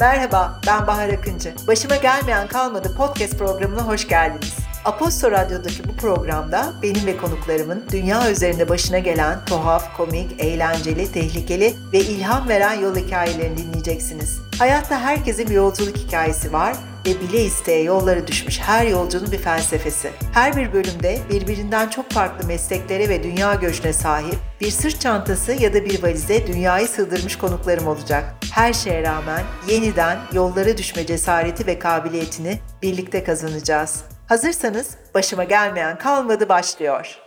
Merhaba, ben Bahar Akıncı. Başıma gelmeyen kalmadı podcast programına hoş geldiniz. Aposto Radyo'daki bu programda benim ve konuklarımın dünya üzerinde başına gelen tuhaf, komik, eğlenceli, tehlikeli ve ilham veren yol hikayelerini dinleyeceksiniz. Hayatta herkesin bir yolculuk hikayesi var ve bile isteye yollara düşmüş her yolcunun bir felsefesi. Her bir bölümde birbirinden çok farklı mesleklere ve dünya göçüne sahip bir sırt çantası ya da bir valize dünyayı sığdırmış konuklarım olacak. Her şeye rağmen yeniden yollara düşme cesareti ve kabiliyetini birlikte kazanacağız. Hazırsanız başıma gelmeyen kalmadı başlıyor.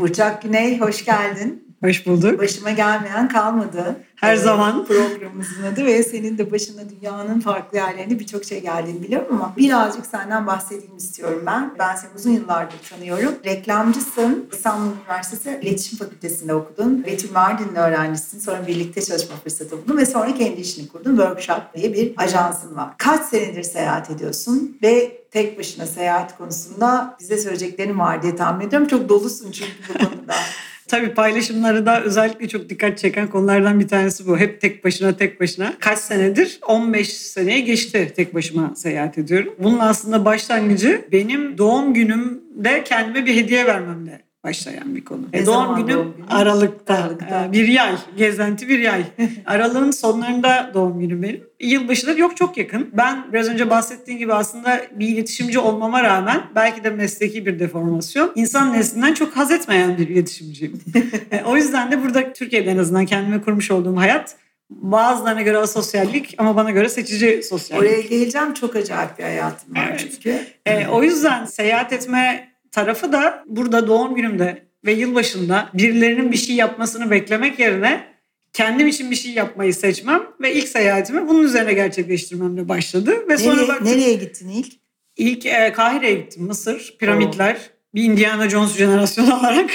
Burçak Güney hoş geldin. Hoş bulduk. Başıma gelmeyen kalmadı. Her ee, zaman. Programımızın adı ve senin de başına dünyanın farklı yerlerinde birçok şey geldiğini biliyorum ama birazcık senden bahsedeyim istiyorum ben. Ben seni uzun yıllardır tanıyorum. Reklamcısın. İstanbul Üniversitesi İletişim Fakültesi'nde okudun. Betül Mardin'in öğrencisin. Sonra birlikte çalışma fırsatı buldun ve sonra kendi işini kurdun. Workshop diye bir ajansın var. Kaç senedir seyahat ediyorsun ve tek başına seyahat konusunda bize söyleyeceklerin var diye tahmin ediyorum. Çok dolusun çünkü bu konuda. Tabii paylaşımları da özellikle çok dikkat çeken konulardan bir tanesi bu. Hep tek başına tek başına. Kaç senedir? 15 seneye geçti tek başıma seyahat ediyorum. Bunun aslında başlangıcı benim doğum günümde kendime bir hediye vermemle başlayan bir konu. Ne e, doğum günüm doğum günü? Aralık'ta. Aralık'ta. E, bir yay. Gezenti bir yay. Aralığın sonlarında doğum günüm benim. Yılbaşı da yok çok yakın. Ben biraz önce bahsettiğim gibi aslında bir iletişimci olmama rağmen belki de mesleki bir deformasyon. insan neslinden çok haz etmeyen bir iletişimciyim. E, o yüzden de burada Türkiye'de en azından kendime kurmuş olduğum hayat Bazılarına göre asosyallik ama bana göre seçici sosyallik. Oraya geleceğim çok acayip bir hayatım var evet. çünkü. E, o yüzden seyahat etme tarafı da burada doğum günümde ve yılbaşında birilerinin bir şey yapmasını beklemek yerine kendim için bir şey yapmayı seçmem ve ilk seyahatimi bunun üzerine gerçekleştirmemle başladı. Ve nereye, sonra baktım, nereye gittin ilk? İlk e, Kahire'ye gittim. Mısır, piramitler. Oo bir Indiana Jones jenerasyonu olarak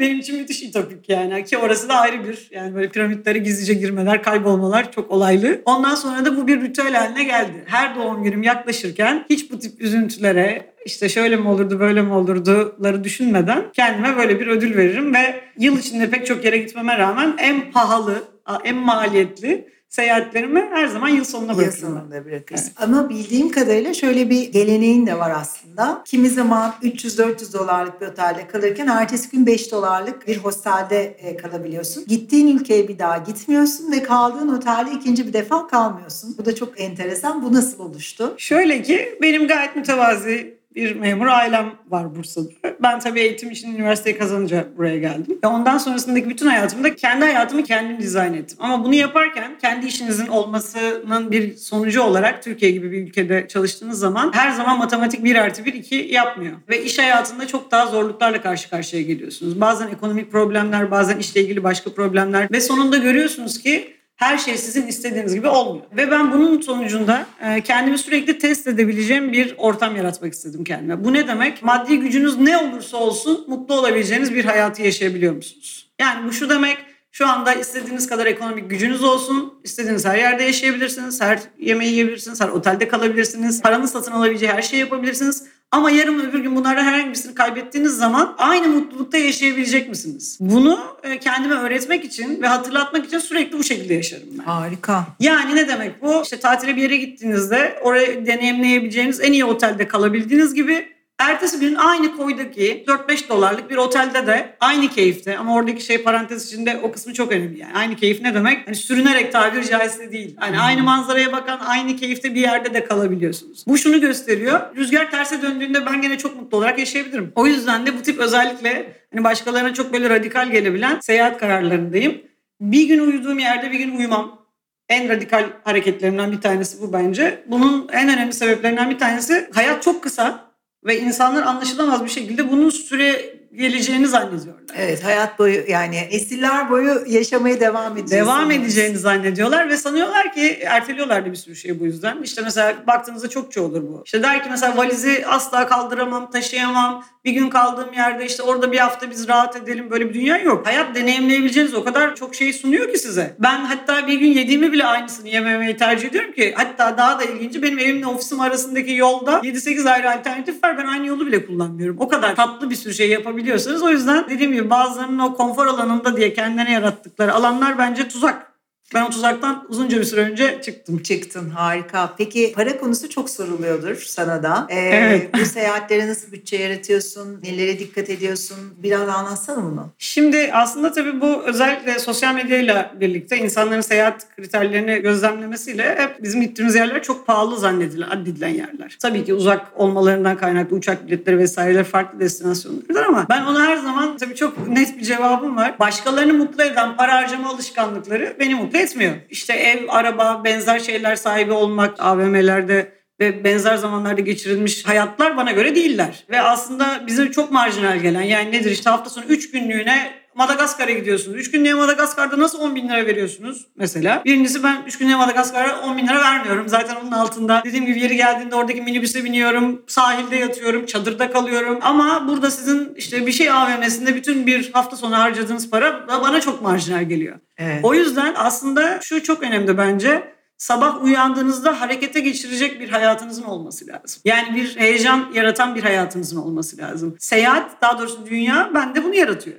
benim için müthiş ütopik yani. Ki orası da ayrı bir yani böyle piramitlere gizlice girmeler, kaybolmalar çok olaylı. Ondan sonra da bu bir ritüel haline geldi. Her doğum günüm yaklaşırken hiç bu tip üzüntülere işte şöyle mi olurdu böyle mi olurduları düşünmeden kendime böyle bir ödül veririm ve yıl içinde pek çok yere gitmeme rağmen en pahalı, en maliyetli seyahatlerimi her zaman yıl sonuna bırakıyorum. Yıl sonunda bırakırsın. Evet. Ama bildiğim kadarıyla şöyle bir geleneğin de var aslında. Kimi zaman 300-400 dolarlık bir otelde kalırken ertesi gün 5 dolarlık bir hostelde e, kalabiliyorsun. Gittiğin ülkeye bir daha gitmiyorsun ve kaldığın otelde ikinci bir defa kalmıyorsun. Bu da çok enteresan. Bu nasıl oluştu? Şöyle ki benim gayet mütevazi bir memur ailem var Bursa'da. Ben tabii eğitim için üniversiteyi kazanınca buraya geldim. Ve ondan sonrasındaki bütün hayatımda kendi hayatımı kendim dizayn ettim. Ama bunu yaparken kendi işinizin olmasının bir sonucu olarak Türkiye gibi bir ülkede çalıştığınız zaman her zaman matematik 1 artı 1 2 yapmıyor. Ve iş hayatında çok daha zorluklarla karşı karşıya geliyorsunuz. Bazen ekonomik problemler, bazen işle ilgili başka problemler ve sonunda görüyorsunuz ki her şey sizin istediğiniz gibi olmuyor. Ve ben bunun sonucunda e, kendimi sürekli test edebileceğim bir ortam yaratmak istedim kendime. Bu ne demek? Maddi gücünüz ne olursa olsun mutlu olabileceğiniz bir hayatı yaşayabiliyor musunuz? Yani bu şu demek şu anda istediğiniz kadar ekonomik gücünüz olsun. istediğiniz her yerde yaşayabilirsiniz. Her yemeği yiyebilirsiniz. Her otelde kalabilirsiniz. Paranız satın alabileceği her şeyi yapabilirsiniz. Ama yarın öbür gün bunlardan herhangi birisini kaybettiğiniz zaman aynı mutlulukta yaşayabilecek misiniz? Bunu e, kendime öğretmek için ve hatırlatmak için sürekli bu şekilde yaşarım ben. Harika. Yani ne demek bu? İşte tatile bir yere gittiğinizde oraya deneyimleyebileceğiniz en iyi otelde kalabildiğiniz gibi Ertesi gün aynı koydaki 4-5 dolarlık bir otelde de aynı keyifte ama oradaki şey parantez içinde o kısmı çok önemli yani. Aynı keyif ne demek? Hani sürünerek tabiri caizse değil. Hani hmm. aynı manzaraya bakan aynı keyifte bir yerde de kalabiliyorsunuz. Bu şunu gösteriyor. Rüzgar terse döndüğünde ben gene çok mutlu olarak yaşayabilirim. O yüzden de bu tip özellikle hani başkalarına çok böyle radikal gelebilen seyahat kararlarındayım. Bir gün uyuduğum yerde bir gün uyumam. En radikal hareketlerimden bir tanesi bu bence. Bunun en önemli sebeplerinden bir tanesi hayat çok kısa ve insanlar anlaşılamaz bir şekilde bunun süre geleceğini zannediyorlar. Evet hayat boyu yani esiller boyu yaşamaya devam edeceğiz. Devam edeceğini zannediyorlar ve sanıyorlar ki erteliyorlar da bir sürü şey bu yüzden. İşte mesela baktığınızda çokça olur bu. İşte der ki mesela valizi asla kaldıramam, taşıyamam. Bir gün kaldığım yerde işte orada bir hafta biz rahat edelim böyle bir dünya yok. Hayat deneyimleyebileceğiniz o kadar çok şey sunuyor ki size. Ben hatta bir gün yediğimi bile aynısını yememeyi tercih ediyorum ki hatta daha da ilginci benim evimle ofisim arasındaki yolda 7-8 ayrı alternatif var. Ben aynı yolu bile kullanmıyorum. O kadar tatlı bir sürü şey yapabiliyorsunuz. O yüzden dediğim gibi bazılarının o konfor alanında diye kendine yarattıkları alanlar bence tuzak. Ben o tuzaktan uzunca bir süre önce çıktım. Çıktın harika. Peki para konusu çok soruluyordur sana da. Ee, Evet. Bu seyahatlere nasıl bütçe yaratıyorsun? Nelere dikkat ediyorsun? Biraz anlatsana bunu. Şimdi aslında tabii bu özellikle sosyal medyayla birlikte insanların seyahat kriterlerini gözlemlemesiyle hep bizim gittiğimiz yerler çok pahalı zannedilen, addedilen yerler. Tabii ki uzak olmalarından kaynaklı uçak biletleri vesaireler farklı destinasyonlardır ama ben ona her zaman tabii çok net bir cevabım var. Başkalarını mutlu eden para harcama alışkanlıkları beni mutlu etmiyor. İşte ev, araba, benzer şeyler sahibi olmak, AVM'lerde ve benzer zamanlarda geçirilmiş hayatlar bana göre değiller. Ve aslında bize çok marjinal gelen yani nedir işte hafta sonu 3 günlüğüne Madagaskar'a gidiyorsunuz. 3 günlüğüne Madagaskar'da nasıl 10 bin lira veriyorsunuz mesela? Birincisi ben 3 günlüğüne Madagaskar'a 10 bin lira vermiyorum. Zaten onun altında dediğim gibi yeri geldiğinde oradaki minibüse biniyorum. Sahilde yatıyorum. Çadırda kalıyorum. Ama burada sizin işte bir şey AVM'sinde bütün bir hafta sonu harcadığınız para bana çok marjinal geliyor. Evet. O yüzden aslında şu çok önemli bence. Sabah uyandığınızda harekete geçirecek bir hayatınızın olması lazım. Yani bir heyecan yaratan bir hayatınızın olması lazım. Seyahat, daha doğrusu dünya bende bunu yaratıyor.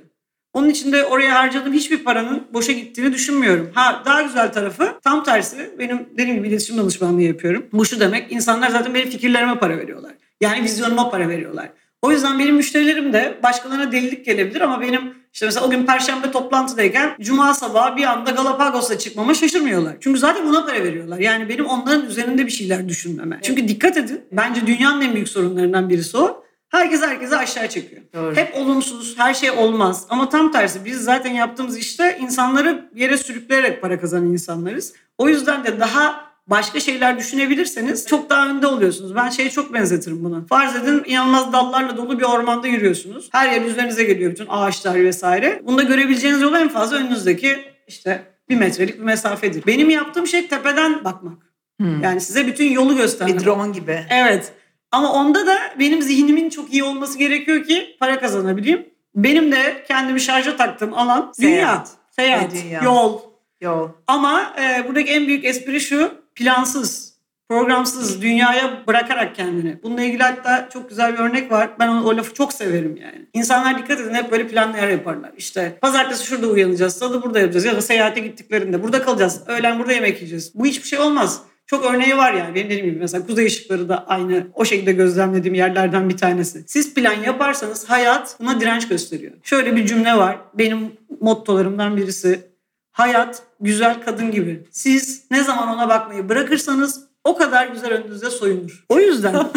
Onun için de oraya harcadığım hiçbir paranın boşa gittiğini düşünmüyorum. Ha daha güzel tarafı tam tersi. Benim dediğim gibi iletişim danışmanlığı yapıyorum. Bu şu demek insanlar zaten benim fikirlerime para veriyorlar. Yani vizyonuma para veriyorlar. O yüzden benim müşterilerim de başkalarına delilik gelebilir ama benim işte mesela o gün perşembe toplantıdayken cuma sabahı bir anda Galapagos'a çıkmama şaşırmıyorlar. Çünkü zaten buna para veriyorlar. Yani benim onların üzerinde bir şeyler düşünmeme. Çünkü dikkat edin bence dünyanın en büyük sorunlarından birisi o. Herkes herkese aşağı çekiyor. Doğru. Hep olumsuz, her şey olmaz. Ama tam tersi biz zaten yaptığımız işte insanları yere sürükleyerek para kazanan insanlarız. O yüzden de daha başka şeyler düşünebilirseniz çok daha önde oluyorsunuz. Ben şeyi çok benzetirim buna. Farz edin inanılmaz dallarla dolu bir ormanda yürüyorsunuz. Her yer üzerinize geliyor bütün ağaçlar vesaire. Bunda görebileceğiniz yol en fazla önünüzdeki işte bir metrelik bir mesafedir. Benim yaptığım şey tepeden bakmak. Hmm. Yani size bütün yolu göstermek. Bir drone gibi. Evet. Ama onda da benim zihnimin çok iyi olması gerekiyor ki para kazanabileyim. Benim de kendimi şarja taktığım alan dünya. Seyahat. Seyahat, Ve dünya. yol. Yol. Ama e, buradaki en büyük espri şu plansız, programsız, dünyaya bırakarak kendini. Bununla ilgili hatta çok güzel bir örnek var. Ben onu, o lafı çok severim yani. İnsanlar dikkat edin hep böyle planlar yaparlar. İşte pazartesi şurada uyanacağız, salı burada yapacağız ya da seyahate gittiklerinde burada kalacağız, öğlen burada yemek yiyeceğiz. Bu hiçbir şey olmaz. Çok örneği var yani. Benim dediğim gibi mesela kuzey ışıkları da aynı o şekilde gözlemlediğim yerlerden bir tanesi. Siz plan yaparsanız hayat buna direnç gösteriyor. Şöyle bir cümle var. Benim mottolarımdan birisi. Hayat güzel kadın gibi. Siz ne zaman ona bakmayı bırakırsanız o kadar güzel önünüzde soyunur. O yüzden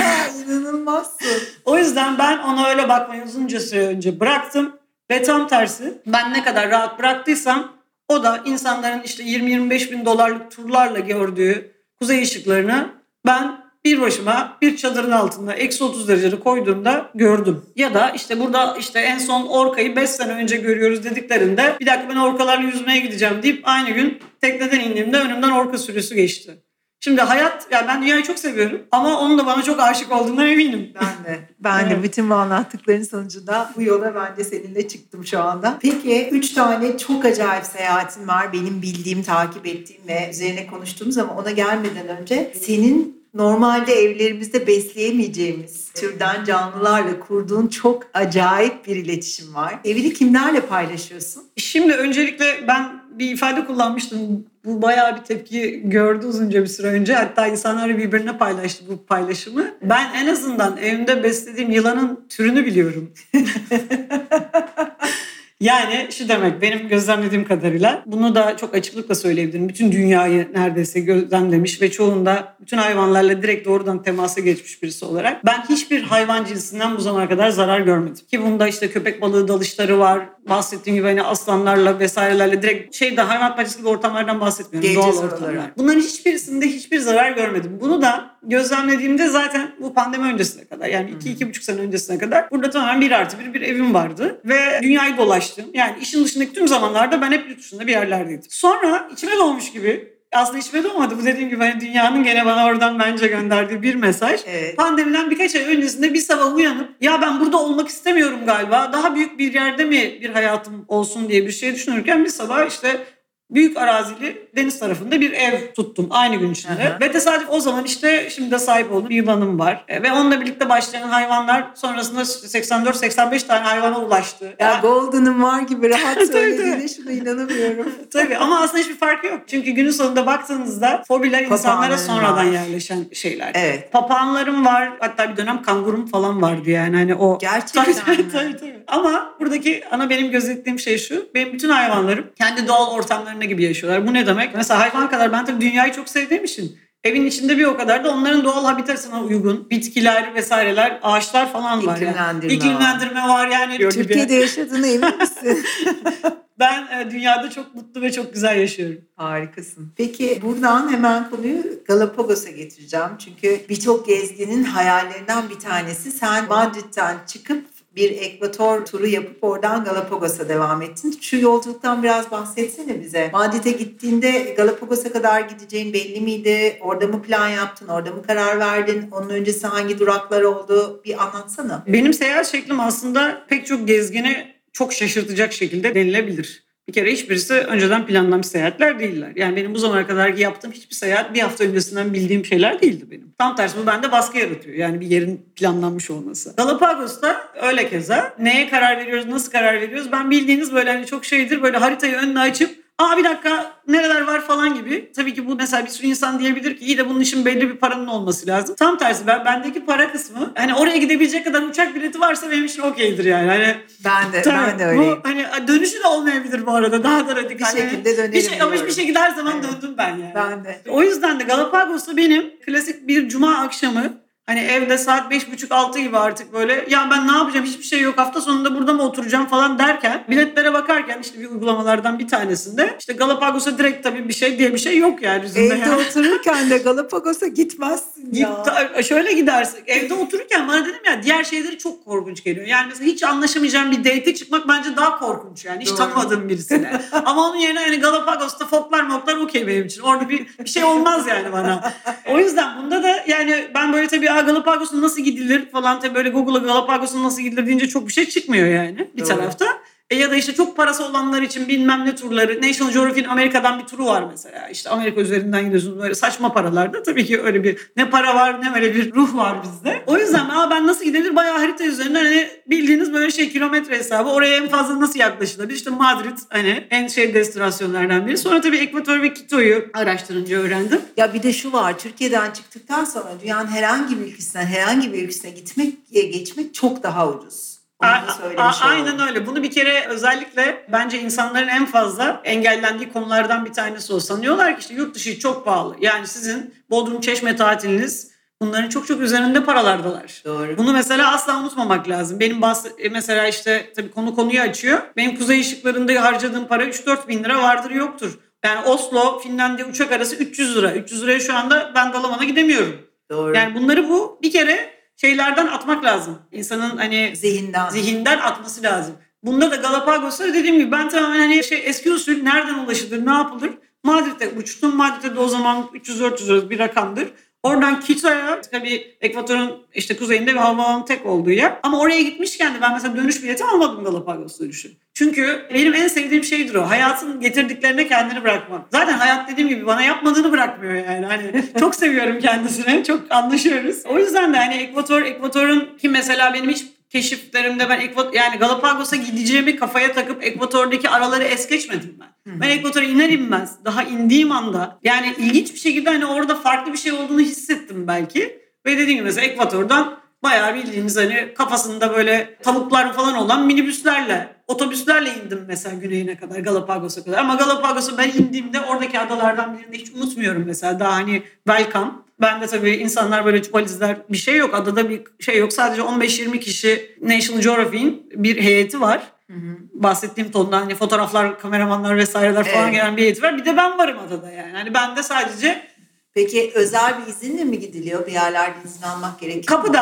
İnanılmazsın. o yüzden ben ona öyle bakmayı uzunca süre önce bıraktım ve tam tersi ben ne kadar rahat bıraktıysam o da insanların işte 20-25 bin dolarlık turlarla gördüğü kuzey ışıklarını ben bir başıma bir çadırın altında eksi 30 derecede koyduğumda gördüm. Ya da işte burada işte en son orkayı 5 sene önce görüyoruz dediklerinde bir dakika ben orkalarla yüzmeye gideceğim deyip aynı gün tekneden indiğimde önümden orka sürüsü geçti. Şimdi hayat, yani ben dünyayı çok seviyorum ama onun da bana çok aşık olduğundan eminim. Ben de. Ben de Evet. bütün bu anlattıkların sonucunda bu yola ben de seninle çıktım şu anda. Peki üç tane çok acayip seyahatin var. Benim bildiğim, takip ettiğim ve üzerine konuştuğumuz ama ona gelmeden önce senin normalde evlerimizde besleyemeyeceğimiz türden canlılarla kurduğun çok acayip bir iletişim var. Evini kimlerle paylaşıyorsun? Şimdi öncelikle ben bir ifade kullanmıştım. Bu bayağı bir tepki gördü uzunca bir süre önce. Hatta insanlar birbirine paylaştı bu paylaşımı. Ben en azından evimde beslediğim yılanın türünü biliyorum. Yani şu demek benim gözlemlediğim kadarıyla bunu da çok açıklıkla söyleyebilirim. Bütün dünyayı neredeyse gözlemlemiş ve çoğunda bütün hayvanlarla direkt doğrudan temasa geçmiş birisi olarak ben hiçbir hayvan cinsinden bu zamana kadar zarar görmedim. Ki bunda işte köpek balığı dalışları var. Bahsettiğim gibi hani aslanlarla vesairelerle direkt şeyde hayvan bahçesi gibi ortamlardan bahsetmiyorum. Geleceğiz Doğal ortamlar. Bunların hiçbirisinde hiçbir zarar görmedim. Bunu da gözlemlediğimde zaten bu pandemi öncesine kadar yani 2-2,5 sene öncesine kadar burada tamamen bir artı bir bir evim vardı. Ve dünyayı dolaştım. Yani işin dışındaki tüm zamanlarda ben hep yurt dışında bir yerlerdeydim. Sonra içime doğmuş gibi aslında içime doğmadı. Bu dediğim gibi hani dünyanın gene bana oradan bence gönderdiği bir mesaj. Evet. Pandemiden birkaç ay öncesinde bir sabah uyanıp ya ben burada olmak istemiyorum galiba. Daha büyük bir yerde mi bir hayatım olsun diye bir şey düşünürken bir sabah işte büyük arazili deniz tarafında bir ev tuttum aynı gün içinde. Aha. Ve tesadüf o zaman işte şimdi de sahip olduğum bir yılanım var. E, Ve onunla birlikte başlayan hayvanlar sonrasında 84-85 tane hayvana ulaştı. Ya Ya- Golden'ın var gibi rahat söylediğine şuna inanamıyorum. Tabii ama aslında hiçbir farkı yok. Çünkü günün sonunda baktığınızda fobiler insanlara sonradan var. yerleşen şeyler. Evet. Papağanlarım var. Hatta bir dönem kangurum falan vardı yani. Hani o Gerçekten tabii, tabii, mi? tabii, tabii. Ama buradaki ana benim gözettiğim şey şu. Benim bütün hayvanlarım kendi doğal ortamlarında gibi yaşıyorlar. Bu ne demek? Mesela hayvan kadar ben tabii dünyayı çok sevdiğim için evin içinde bir o kadar da onların doğal habitatına uygun bitkiler vesaireler, ağaçlar falan var. İklimlendirme yani. İklimlendirme var yani. Türkiye'de yaşadığına emin misin? Ben e, dünyada çok mutlu ve çok güzel yaşıyorum. Harikasın. Peki buradan hemen konuyu Galapagos'a getireceğim. Çünkü birçok gezginin hayallerinden bir tanesi sen Madrid'den çıkıp bir ekvator turu yapıp oradan Galapagos'a devam ettin. Şu yolculuktan biraz bahsetsene bize. Madrid'e gittiğinde Galapagos'a kadar gideceğin belli miydi? Orada mı plan yaptın? Orada mı karar verdin? Onun öncesi hangi duraklar oldu? Bir anlatsana. Benim seyahat şeklim aslında pek çok gezgini çok şaşırtacak şekilde denilebilir. Bir kere hiçbirisi önceden planlanmış seyahatler değiller. Yani benim bu zamana kadar yaptığım hiçbir seyahat bir hafta öncesinden bildiğim şeyler değildi benim. Tam tersi bu bende baskı yaratıyor. Yani bir yerin planlanmış olması. Galapagos'ta öyle keza. Neye karar veriyoruz, nasıl karar veriyoruz? Ben bildiğiniz böyle hani çok şeydir böyle haritayı önüne açıp Aa bir dakika nereler var falan gibi. Tabii ki bu mesela bir sürü insan diyebilir ki iyi de bunun için belli bir paranın olması lazım. Tam tersi ben bendeki para kısmı hani oraya gidebilecek kadar uçak bileti varsa benim için okeydir yani. Hani Ben de, Tabii, ben de öyleyim. Bu hani dönüşü de olmayabilir bu arada. Daha da radikal. Bir şekilde dönerim Bir şey, ama diyorum. bir şekilde her zaman Evet. döndüm ben yani. Ben de. O yüzden de Galapagos'ta benim klasik bir cuma akşamı hani evde saat beş buçuk altı gibi artık böyle ya ben ne yapacağım hiçbir şey yok hafta sonunda burada mı oturacağım falan derken biletlere bakarken işte bir uygulamalardan bir tanesinde işte Galapagos'a direkt tabii bir şey diye bir şey yok yani yüzünde. Evde yani. otururken de Galapagos'a gitmezsin Git, ya. ta- şöyle gidersin. Evde otururken bana dedim ya diğer şeyleri çok korkunç geliyor. Yani mesela hiç anlaşamayacağım bir date çıkmak bence daha korkunç yani. Hiç Doğru. tanımadığım birisiyle. Ama onun yerine hani Galapagos'ta foklar moklar okey benim için. Orada bir, bir şey olmaz yani bana. O yüzden bunda da yani ben böyle tabii Aa, Galapagos'un nasıl gidilir falan tabii böyle Google'a Galapagos'un nasıl gidilir deyince çok bir şey çıkmıyor yani bir Doğru. tarafta. E ya da işte çok parası olanlar için bilmem ne turları. National Geographic'in Amerika'dan bir turu var mesela. İşte Amerika üzerinden gidiyorsunuz böyle saçma paralarda. Tabii ki öyle bir ne para var ne öyle bir ruh var bizde. O yüzden Aa, ben nasıl gidebilir bayağı harita üzerinden hani bildiğiniz böyle şey kilometre hesabı. Oraya en fazla nasıl yaklaşılabilir? İşte Madrid hani en şey destinasyonlardan biri. Sonra tabii Ekvator ve Quito'yu araştırınca öğrendim. Ya bir de şu var Türkiye'den çıktıktan sonra dünyanın herhangi bir ülkesinden herhangi bir ülkesine gitmek geçmek çok daha ucuz. A- a- aynen öyle. Bunu bir kere özellikle bence insanların en fazla engellendiği konulardan bir tanesi o. Sanıyorlar ki işte yurt dışı çok pahalı. Yani sizin Bodrum Çeşme tatiliniz bunların çok çok üzerinde paralardalar. Doğru. Bunu mesela asla unutmamak lazım. Benim bahs- e, mesela işte tabii konu konuyu açıyor. Benim kuzey ışıklarında harcadığım para 3-4 bin lira vardır yoktur. Yani Oslo, Finlandiya uçak arası 300 lira. 300 liraya şu anda ben Dalaman'a gidemiyorum. Doğru. Yani bunları bu bir kere şeylerden atmak lazım. İnsanın hani Zihinden. zihinden atması lazım. Bunda da Galapagos'ta dediğim gibi ben tamamen hani şey eski usul nereden ulaşılır, ne yapılır? Madrid'de uçtum. Madrid'de de o zaman 300-400 lira bir rakamdır. Oradan Quito'ya tabii Ekvator'un işte kuzeyinde bir havaalanı tek olduğu yer. Ama oraya gitmişken de ben mesela dönüş bileti almadım Galapagos dönüşü. Çünkü benim en sevdiğim şeydir o. Hayatın getirdiklerine kendini bırakmak. Zaten hayat dediğim gibi bana yapmadığını bırakmıyor yani. Hani çok seviyorum kendisini. Çok anlaşıyoruz. O yüzden de hani Ekvator, Ekvator'un ki mesela benim hiç keşiflerimde ben Ekvator, yani Galapagos'a gideceğimi kafaya takıp Ekvator'daki araları es geçmedim ben. Ben Ekvator'a iner inmez daha indiğim anda yani ilginç bir şekilde hani orada farklı bir şey olduğunu hissettim belki. Ve dediğim gibi mesela Ekvator'dan bayağı bildiğiniz hani kafasında böyle tavuklar falan olan minibüslerle, otobüslerle indim mesela güneyine kadar Galapagos'a kadar. Ama Galapagos'a ben indiğimde oradaki adalardan birinde hiç unutmuyorum mesela daha hani welcome. Ben de tabii insanlar böyle valizler bir şey yok. Adada bir şey yok. Sadece 15-20 kişi National Geographic'in bir heyeti var. Bahsettiğim tonda hani fotoğraflar, kameramanlar vesaireler falan Evet. gelen bir heyeti var. Bir de ben varım adada yani. Hani ben de sadece Peki özel bir izinle mi gidiliyor? Bir yerlerden izin almak gerekiyor mu?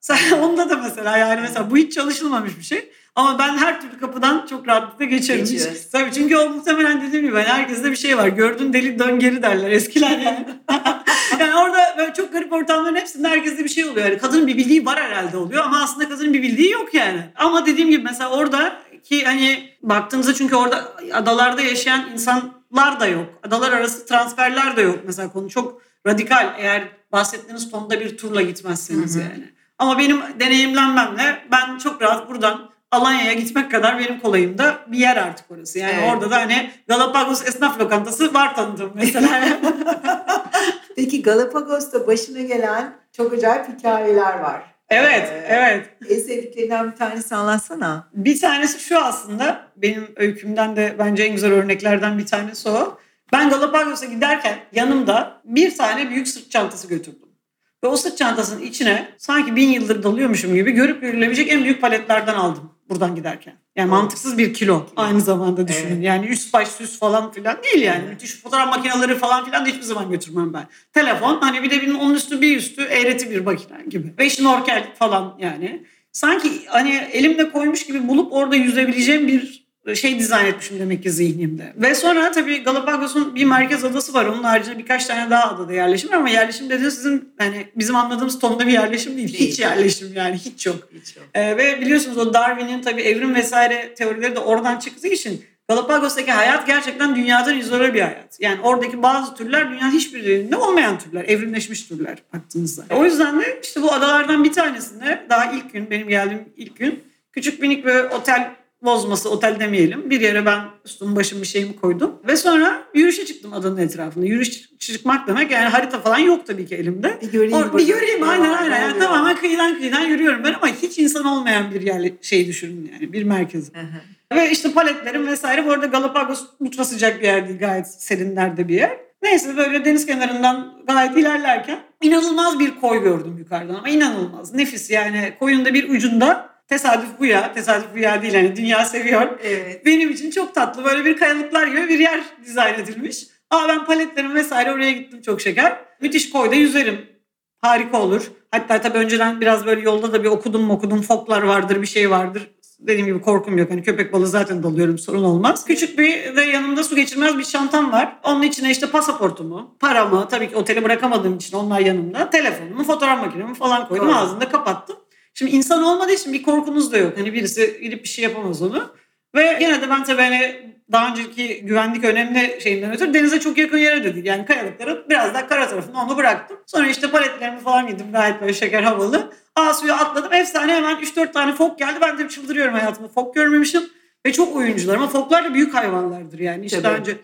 Sen onda da mesela yani mesela bu hiç çalışılmamış bir şey. Ama ben her türlü kapıdan çok rahatlıkla geçerim. Geçiyoruz. tabii çünkü o muhtemelen dediğim gibi hani herkeste bir şey var. Gördüğün deli dön geri derler eskiler yani. yani orada böyle çok garip ortamların hepsinde herkeste bir şey oluyor. Yani kadının bir bildiği var herhalde oluyor ama aslında kadının bir bildiği yok yani. Ama dediğim gibi mesela orada ki hani baktığınızda çünkü orada adalarda yaşayan insan turlar da yok. Adalar arası transferler de yok. Mesela konu çok radikal eğer bahsettiğiniz tonda bir turla gitmezseniz Hı hı. yani. Ama benim deneyimlenmemle ben çok rahat buradan Alanya'ya gitmek kadar benim kolayımda bir yer artık orası. Yani Evet. orada da hani Galapagos esnaf lokantası var tanıdığım mesela. Peki Galapagos'ta başına gelen çok acayip hikayeler var. evet, Ee, evet. En sevdiklerinden bir tanesi anlatsana. Bir tanesi şu aslında benim öykümden de bence en güzel örneklerden bir tanesi o. Ben Galapagos'a giderken yanımda bir tane büyük sırt çantası götürdüm. Ve o sırt çantasının içine sanki bin yıldır dalıyormuşum gibi görüp görülebilecek en büyük paletlerden aldım buradan giderken. Yani mantıksız bir kilo aynı zamanda düşünün. Evet. Yani üst baş süs falan filan değil yani. Evet. Müthiş fotoğraf makineleri falan filan da hiçbir zaman götürmem ben. Telefon hani bir de bir onun üstü bir üstü eğreti bir makine gibi. Ve şnorkel falan yani. Sanki hani elimle koymuş gibi bulup orada yüzebileceğim bir şey dizayn etmişim demek ki zihnimde. Ve sonra tabii Galapagos'un bir merkez adası var. Onun haricinde birkaç tane daha adada yerleşim var ama yerleşim dediğiniz sizin hani bizim anladığımız tonda bir yerleşim değil. Hiç yerleşim yani hiç yok. Hiç yok. Ee, ve biliyorsunuz o Darwin'in tabii evrim vesaire teorileri de oradan çıktığı için Galapagos'taki hayat gerçekten dünyadan izole bir hayat. Yani oradaki bazı türler dünyanın hiçbir yerinde olmayan türler, evrimleşmiş türler baktığınızda. O yüzden de işte bu adalardan bir tanesinde daha ilk gün, benim geldiğim ilk gün küçük minik bir otel bozması, otel demeyelim. Bir yere ben üstüm başım bir şeyimi koydum. Ve sonra yürüyüşe çıktım adanın etrafında. Yürüyüş çıkmak demek yani harita falan yok tabii ki elimde. Bir göreyim. Or- bir göreyim aynen aynen. Yani tamamen kıyıdan kıyıdan yürüyorum ben ama hiç insan olmayan bir yer şey düşünün yani bir hı. Ve işte paletlerim vesaire bu arada Galapagos ultra sıcak bir yer değil gayet serinlerde bir yer. Neyse böyle deniz kenarından gayet ilerlerken inanılmaz bir koy gördüm yukarıdan ama inanılmaz nefis yani koyun da bir ucunda tesadüf bu ya tesadüf bu ya değil hani dünya seviyor. Evet. Benim için çok tatlı böyle bir kayalıklar gibi bir yer dizayn edilmiş. Aa ben paletlerim vesaire oraya gittim çok şeker. Müthiş koyda yüzerim. Harika olur. Hatta tabii önceden biraz böyle yolda da bir okudum okudum foklar vardır bir şey vardır. Dediğim gibi korkum yok. Hani köpek balığı zaten dalıyorum sorun olmaz. Küçük bir de yanımda su geçirmez bir çantam var. Onun içine işte pasaportumu, paramı tabii ki otele bırakamadığım için onlar yanımda. Telefonumu, fotoğraf makinemi falan koydum. Doğru. Ağzını da kapattım. Şimdi insan olmadığı için bir korkunuz da yok. Hani birisi gidip bir şey yapamaz onu. Ve gene de ben tabii hani daha önceki güvenlik önemli şeyinden ötürü denize çok yakın yere dedik. Yani kayalıkları biraz daha kara tarafında onu bıraktım. Sonra işte paletlerimi falan giydim gayet böyle şeker havalı. Aa suya atladım. Efsane hemen 3-4 tane fok geldi. Ben de çıldırıyorum hayatımda. Fok görmemişim. Ve çok oyuncular ama foklar da büyük hayvanlardır yani. Hiç daha önce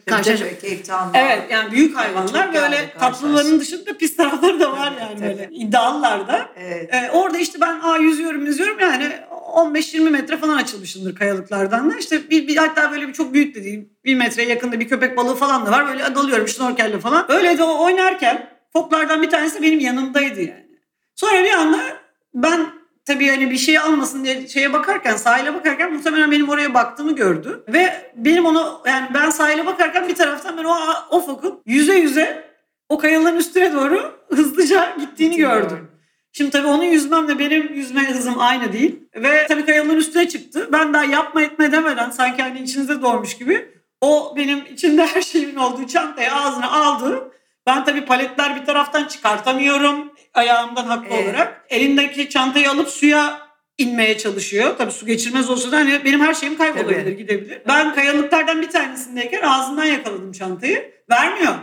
Town'da. Evet yani büyük hayvanlar Çok böyle tatlıların dışında pis tarafları da var Tabii, yani tabii. böyle iddialılar da. Evet. Ee, orada işte ben aa, yüzüyorum yüzüyorum yani 15-20 metre falan açılmışımdır kayalıklardan da. İşte bir, bir hatta böyle bir çok büyük de değil. Bir metreye yakında bir köpek balığı falan da var. Böyle dalıyorum şnorkelle falan. Öyle de oynarken foklardan bir tanesi benim yanımdaydı yani. Sonra bir anda ben tabii hani bir şey almasın diye şeye bakarken sahile bakarken muhtemelen benim oraya baktığımı gördü. Ve benim onu yani ben sahile bakarken bir taraftan ben o, o fokun yüze yüze o kayaların üstüne doğru hızlıca gittiğini gördüm. Şimdi tabii onun yüzmemle benim yüzme hızım aynı değil. Ve tabii kayaların üstüne çıktı. Ben daha yapma etme demeden sanki hani içinize doğmuş gibi o benim içinde her şeyimin olduğu çantayı ağzına aldı. Ben tabii paletler bir taraftan çıkartamıyorum ayağımdan haklı Evet. olarak. Elindeki çantayı alıp suya inmeye çalışıyor. Tabii su geçirmez olsa da hani benim her şeyim kaybolabilir, Tabii. gidebilir. Ben kayalıklardan bir tanesindeyken ağzından yakaladım çantayı. Vermiyor.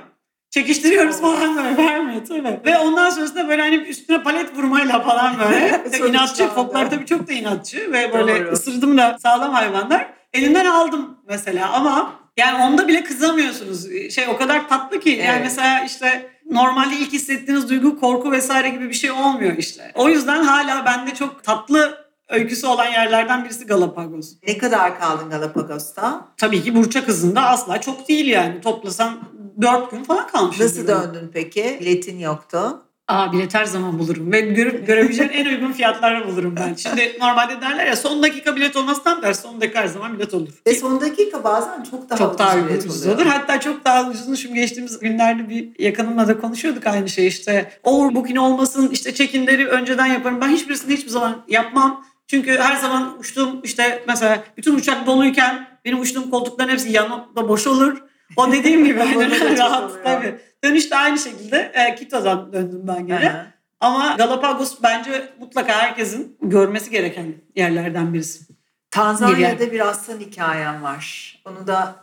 Çekiştiriyoruz falan böyle vermiyor tabii. Ve ondan sonrasında böyle hani üstüne palet vurmayla falan böyle. İnatçı. Foklar tabii çok da inatçı ve böyle Doğru. ısırdım da sağlam hayvanlar. Elinden aldım mesela ama yani onda bile kızamıyorsunuz. Şey o kadar tatlı ki yani Evet. mesela işte normalde ilk hissettiğiniz duygu korku vesaire gibi bir şey olmuyor işte. O yüzden hala bende çok tatlı öyküsü olan yerlerden birisi Galapagos. Ne kadar kaldın Galapagos'ta? Tabii ki burçak hızında asla çok değil yani. Toplasan 4 gün falan kalmış. Nasıl döndün peki? Biletin yoktu. Aa bilet her zaman bulurum ve görüp görebileceğin en uygun fiyatlarla bulurum ben. Şimdi normalde derler ya son dakika bilet olmaz tam der son dakika her zaman bilet olur. Ve son dakika bazen çok daha çok daha ucuz bilet ucuz oluyor. olur. Hatta çok daha ucuzunu şimdi geçtiğimiz günlerde bir yakınımla da konuşuyorduk aynı şey işte. Overbooking olmasın işte check-inleri önceden yaparım. Ben hiçbirisini hiçbir zaman yapmam. Çünkü her zaman uçtuğum işte mesela bütün uçak doluyken benim uçtuğum koltukların hepsi yanımda boş olur. O dediğim gibi hani rahat tabii. Dönüşte aynı şekilde e, Quito'dan döndüm ben hı. Ama Galapagos bence mutlaka herkesin görmesi gereken yerlerden birisi. Tanzanya'da bir aslan hikayem var. Onu da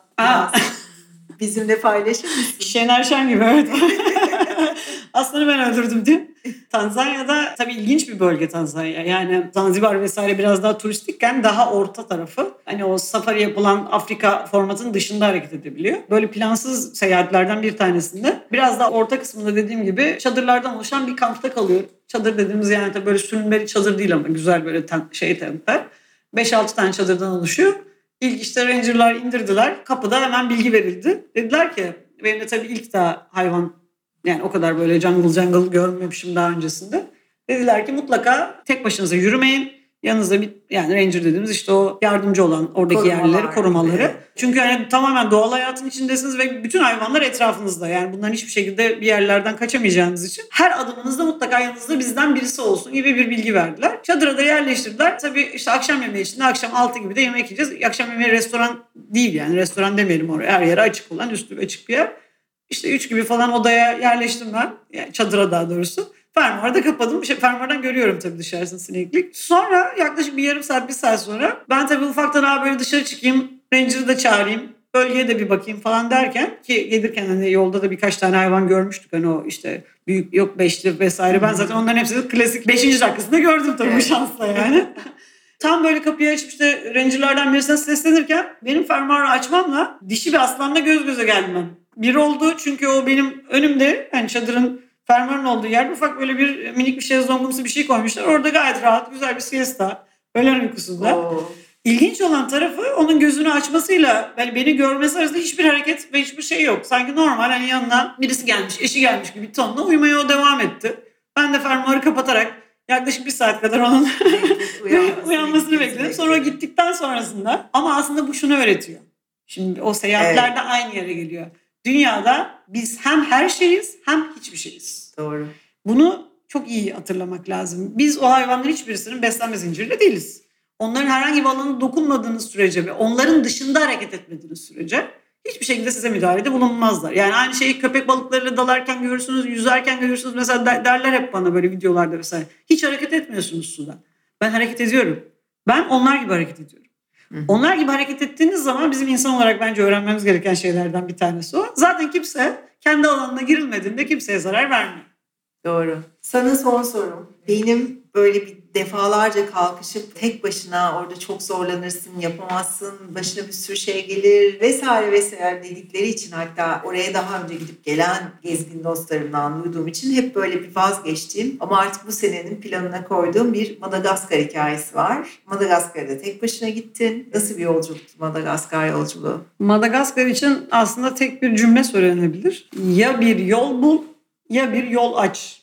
Bizimle paylaşır mısın? Şener Şen gibi evet. Aslanı ben öldürdüm diye. Tanzanya'da tabii ilginç bir bölge Tanzanya. Yani Zanzibar vesaire biraz daha turistikken daha orta tarafı. Hani o safari yapılan Afrika formatının dışında hareket edebiliyor. Böyle plansız seyahatlerden bir tanesinde biraz daha orta kısmında dediğim gibi çadırlardan oluşan bir kampta kalıyor. Çadır dediğimiz yani tabii böyle sürünmeli çadır değil ama güzel böyle ten, şey tentler. 5-6 tane çadırdan oluşuyor. İlk işte rangerlar indirdiler. Kapıda hemen bilgi verildi. Dediler ki benim de tabii ilk daha hayvan yani o kadar böyle jungle jungle görmemişim daha öncesinde. Dediler ki mutlaka tek başınıza yürümeyin. Yanınızda bir yani ranger dediğimiz işte o yardımcı olan oradaki Korumalar. yerleri korumaları. Evet. Çünkü yani tamamen doğal hayatın içindesiniz ve bütün hayvanlar etrafınızda. Yani bunların hiçbir şekilde bir yerlerden kaçamayacağınız için her adımınızda mutlaka yanınızda bizden birisi olsun gibi bir bilgi verdiler. Çadıra da yerleştirdiler. Tabii işte akşam yemeği için de akşam 6 gibi de yemek yiyeceğiz. Akşam yemeği restoran değil yani restoran demeyelim oraya. Her yere açık olan üstü açık bir yer. İşte 3 gibi falan odaya yerleştim ben. Yani çadıra daha doğrusu. Fermuarı da kapadım. Şey, fermuardan görüyorum tabii dışarısını sineklik. Sonra yaklaşık bir yarım saat, bir saat sonra ben tabii ufaktan abi böyle dışarı çıkayım. Ranger'ı da çağırayım. Bölgeye de bir bakayım falan derken ki gelirken hani yolda da birkaç tane hayvan görmüştük. Hani o işte büyük yok beşli vesaire. Ben zaten onların hepsini klasik 5. dakikasında gördüm tabii bu şansla yani. Tam böyle kapıyı açıp işte rangerlardan birisine seslenirken benim fermuarı açmamla dişi bir aslanla göz göze geldim ben. Bir oldu çünkü o benim önümde hani çadırın fermuarın olduğu yerde ufak böyle bir minik bir şezlongumsu bir şey koymuşlar. Orada gayet rahat güzel bir siesta. Öğlen uykusunda. Oo. İlginç olan tarafı onun gözünü açmasıyla yani beni görmesi arasında hiçbir hareket ve hiçbir şey yok. Sanki normal hani yanına birisi gelmiş, eşi gelmiş gibi bir tonla uyumaya o devam etti. Ben de fermuarı kapatarak yaklaşık bir saat kadar onun Uyanmasını, uyanmasını bekledim. Sonra gittikten sonrasında ama aslında bu şunu öğretiyor. Şimdi o seyahatlerde aynı yere geliyor. Dünyada biz hem her şeyiz hem hiçbir şeyiz. Doğru. Bunu çok iyi hatırlamak lazım. Biz o hayvanların hiçbirisinin beslenme zincirinde değiliz. Onların herhangi bir alanına dokunmadığınız sürece ve onların dışında hareket etmediğiniz sürece hiçbir şekilde size müdahalede bulunmazlar. Yani aynı şeyi köpek balıklarıyla dalarken görürsünüz, yüzerken görürsünüz. Mesela der- derler hep bana böyle videolarda vesaire. Hiç hareket etmiyorsunuz suda. Ben hareket ediyorum. Ben onlar gibi hareket ediyorum. Onlar gibi hareket ettiğiniz zaman bizim insan olarak bence öğrenmemiz gereken şeylerden bir tanesi o. Zaten kimse kendi alanına girilmediğinde kimseye zarar vermiyor. Doğru. Sana son sorum. Benim böyle bir defalarca kalkışıp tek başına orada çok zorlanırsın, yapamazsın, başına bir sürü şey gelir vesaire vesaire dedikleri için hatta oraya daha önce gidip gelen gezgin dostlarımdan duyduğum için hep böyle bir vazgeçtiğim ama artık bu senenin planına koyduğum bir Madagaskar hikayesi var. Madagaskar'da tek başına gittin. Nasıl bir yolculuktu Madagaskar yolculuğu? Madagaskar için aslında tek bir cümle söylenebilir. Ya bir yol bul ya bir yol aç.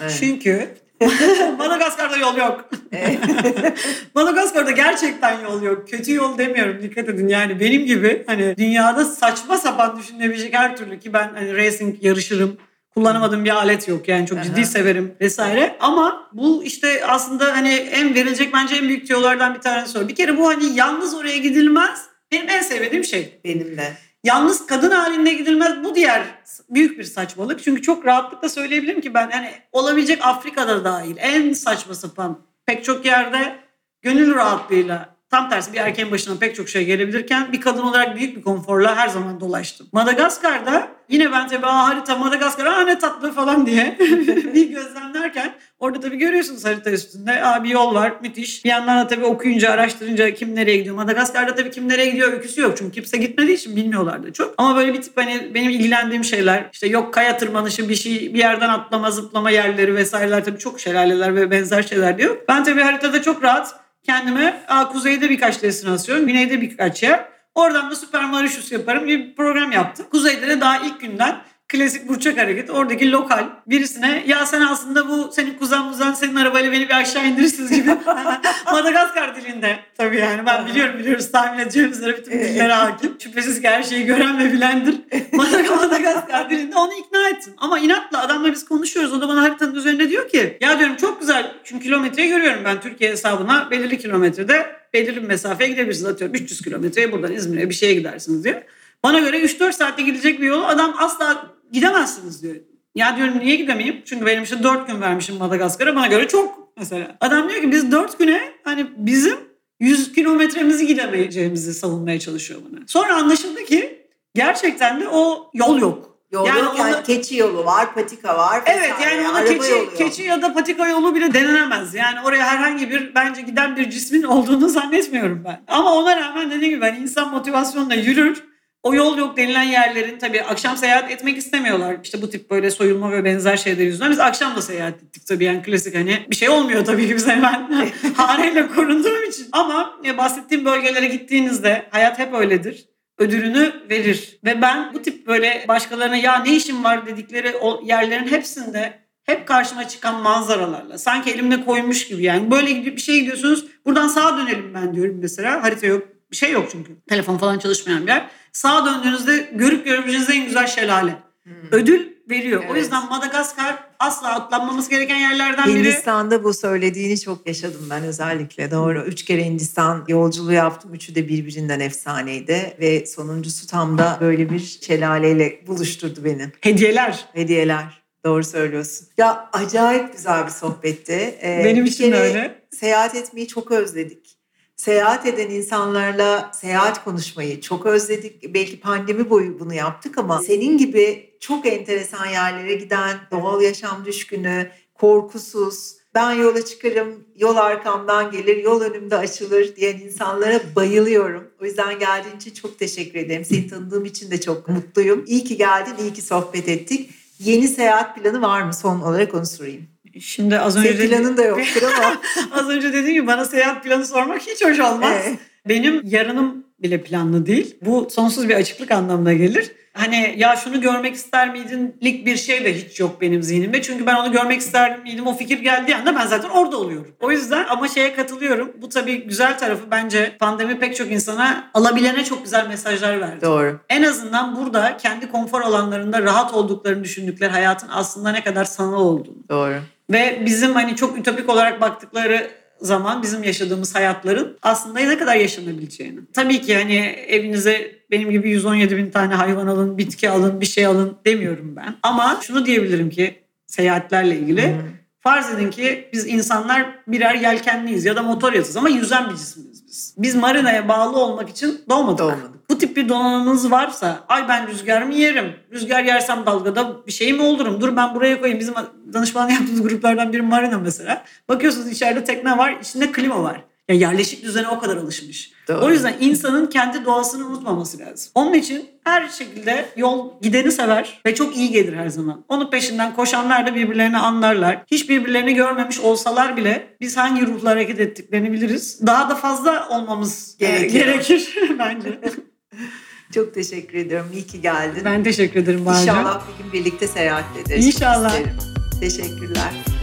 Evet. Çünkü Madagaskar'da yol yok. Madagaskar'da gerçekten yol yok. Kötü yol demiyorum dikkat edin. Yani benim gibi hani dünyada saçma sapan düşünülebilecek her türlü ki ben hani racing yarışırım. Kullanamadığım bir alet yok yani çok ciddi severim vesaire. Ama bu işte aslında hani en verilecek bence en büyük tüyolardan bir tanesi o. Bir kere bu hani yalnız oraya gidilmez. Benim en sevdiğim şey. Benim de. Yalnız kadın halinde gidilmez bu diğer büyük bir saçmalık. Çünkü çok rahatlıkla söyleyebilirim ki ben hani olabilecek Afrika'da dahil en saçma sapan pek çok yerde gönül rahatlığıyla tam tersi bir erkeğin başına pek çok şey gelebilirken bir kadın olarak büyük bir konforla her zaman dolaştım. Madagaskar'da yine ben tabii aa, harita Madagaskar aa ne tatlı falan diye bir gözlemlerken orada tabii görüyorsunuz harita üstünde aa, bir yol var müthiş. Bir yandan da tabii okuyunca araştırınca kim nereye gidiyor. Madagaskar'da tabii kim nereye gidiyor öyküsü yok çünkü kimse gitmediği için bilmiyorlar da çok. Ama böyle bir tip hani benim ilgilendiğim şeyler işte yok kaya tırmanışı bir şey bir yerden atlama zıplama yerleri vesaireler tabii çok şelaleler ve benzer şeyler diyor. Ben tabii haritada çok rahat kendime kuzeyde birkaç destinasyon, güneyde birkaç yer. Oradan da Süper Mauritius yaparım bir program yaptım. Kuzeyde de daha ilk günden klasik burçak hareket. Oradaki lokal birisine ya sen aslında bu senin kuzen muzan senin arabayla beni bir aşağı indirirsiniz gibi. Madagaskar dilinde. Tabii yani ben biliyorum biliyoruz tahmin edeceğim üzere bütün dillere hakim. Şüphesiz ki her şeyi gören ve bilendir. Madag- Madagaskar dilinde onu ikna ettim. Ama inatla adamla biz konuşuyoruz. O da bana haritanın üzerinde diyor ki ya diyorum çok güzel. Çünkü kilometreyi görüyorum ben Türkiye hesabına belirli kilometrede belirli bir mesafeye gidebilirsiniz. Atıyorum 300 kilometreye buradan İzmir'e bir şeye gidersiniz diyor. Bana göre 3-4 saatte gidecek bir yolu adam asla gidemezsiniz diyor. Ya diyorum niye gidemeyeyim? Çünkü benim işte 4 gün vermişim Madagaskar'a bana göre çok mesela. Adam diyor ki biz 4 güne hani bizim 100 kilometremizi gidemeyeceğimizi savunmaya çalışıyor bana. Sonra anlaşıldı ki gerçekten de o yol yok. Yol Yani yok yani keçi yolu var, patika var. Evet yani ona Araba keçi, yolu keçi ya da patika yolu bile denenemez. Yani oraya herhangi bir bence giden bir cismin olduğunu zannetmiyorum ben. Ama ona rağmen dediğim gibi ben insan motivasyonla yürür. O yol yok denilen yerlerin tabii akşam seyahat etmek istemiyorlar. İşte bu tip böyle soyulma ve benzer şeyler yüzünden. Biz akşam da seyahat ettik tabii yani klasik hani bir şey olmuyor tabii ki bize ben haneyle korunduğum için. Ama ya bahsettiğim bölgelere gittiğinizde hayat hep öyledir ödülünü verir. Ve ben bu tip böyle başkalarına ya ne işim var dedikleri o yerlerin hepsinde hep karşıma çıkan manzaralarla sanki elimde koymuş gibi yani böyle gidip bir şey gidiyorsunuz buradan sağa dönelim ben diyorum mesela harita yok bir şey yok çünkü telefon falan çalışmayan bir yer sağa döndüğünüzde görüp görebileceğiniz en güzel şelale ödül veriyor o Evet. yüzden Madagaskar asla atlanmaması gereken yerlerden biri Hindistan'da bu söylediğini çok yaşadım ben özellikle. Doğru. Üç kere Hindistan yolculuğu yaptım. Üçü de birbirinden efsaneydi. Ve sonuncusu tam da böyle bir şelaleyle buluşturdu beni. hediyeler Hediyeler. Doğru söylüyorsun. Ya acayip güzel bir sohbetti. Ee, benim için öyle Seyahat etmeyi çok özledik. Seyahat eden insanlarla seyahat konuşmayı çok özledik. Belki pandemi boyu bunu yaptık ama senin gibi çok enteresan yerlere giden, doğal yaşam düşkünü, korkusuz, ben yola çıkarım, yol arkamdan gelir, yol önümde açılır diyen insanlara bayılıyorum. O yüzden geldiğin için çok teşekkür ederim. Seni tanıdığım için de çok mutluyum. İyi ki geldin, iyi ki sohbet ettik. Yeni seyahat planı var mı? Son olarak onu sorayım. Şimdi az önce Senin planın da yoktur ama. Az önce dediğim gibi bana seyahat planı sormak hiç hoş olmaz. Evet. Benim yarınım bile planlı değil. Bu sonsuz bir açıklık anlamına gelir. Hani ya şunu görmek ister miydinlik bir şey de hiç yok benim zihnimde. Çünkü ben onu görmek ister miydim o fikir geldiği anda ben zaten orada oluyorum. O yüzden ama şeye katılıyorum. Bu tabii güzel tarafı bence pandemi pek çok insana alabilene çok güzel mesajlar verdi. Doğru. En azından burada kendi konfor alanlarında rahat olduklarını düşündükleri hayatın aslında ne kadar sanal olduğunu. Doğru. Ve bizim hani çok ütopik olarak baktıkları zaman bizim yaşadığımız hayatların aslında ne kadar yaşanabileceğini. Tabii ki hani evinize benim gibi 117 bin tane hayvan alın, bitki alın, bir şey alın demiyorum ben. Ama şunu diyebilirim ki seyahatlerle ilgili. Farz edin ki biz insanlar birer yelkenliyiz ya da motor yatız ama yüzen bir cismiz biz. Biz marinaya bağlı olmak için doğmadık. Doğmadık. Bu tip bir donanımınız varsa ay ben rüzgarımı yerim. Rüzgar yersem dalgada bir şey mi olurum? Dur ben buraya koyayım. Bizim danışmanlık yaptığımız gruplardan biri marina mesela. Bakıyorsunuz içeride tekne var, içinde klima var. Ya yerleşik düzene o kadar alışmış. Doğru. O yüzden insanın kendi doğasını unutmaması lazım. Onun için her şekilde yol gideni sever ve çok iyi gelir her zaman. Onun peşinden koşanlar da birbirlerini anlarlar. Hiç birbirlerini görmemiş olsalar bile biz hangi ruhla hareket ettiklerini biliriz. Daha da fazla olmamız Gerekiyor. gerekir bence. Çok teşekkür ediyorum. İyi ki geldin. Ben teşekkür ederim Bahar. İnşallah bir gün birlikte seyahat ederiz. İnşallah. İsterim. Teşekkürler.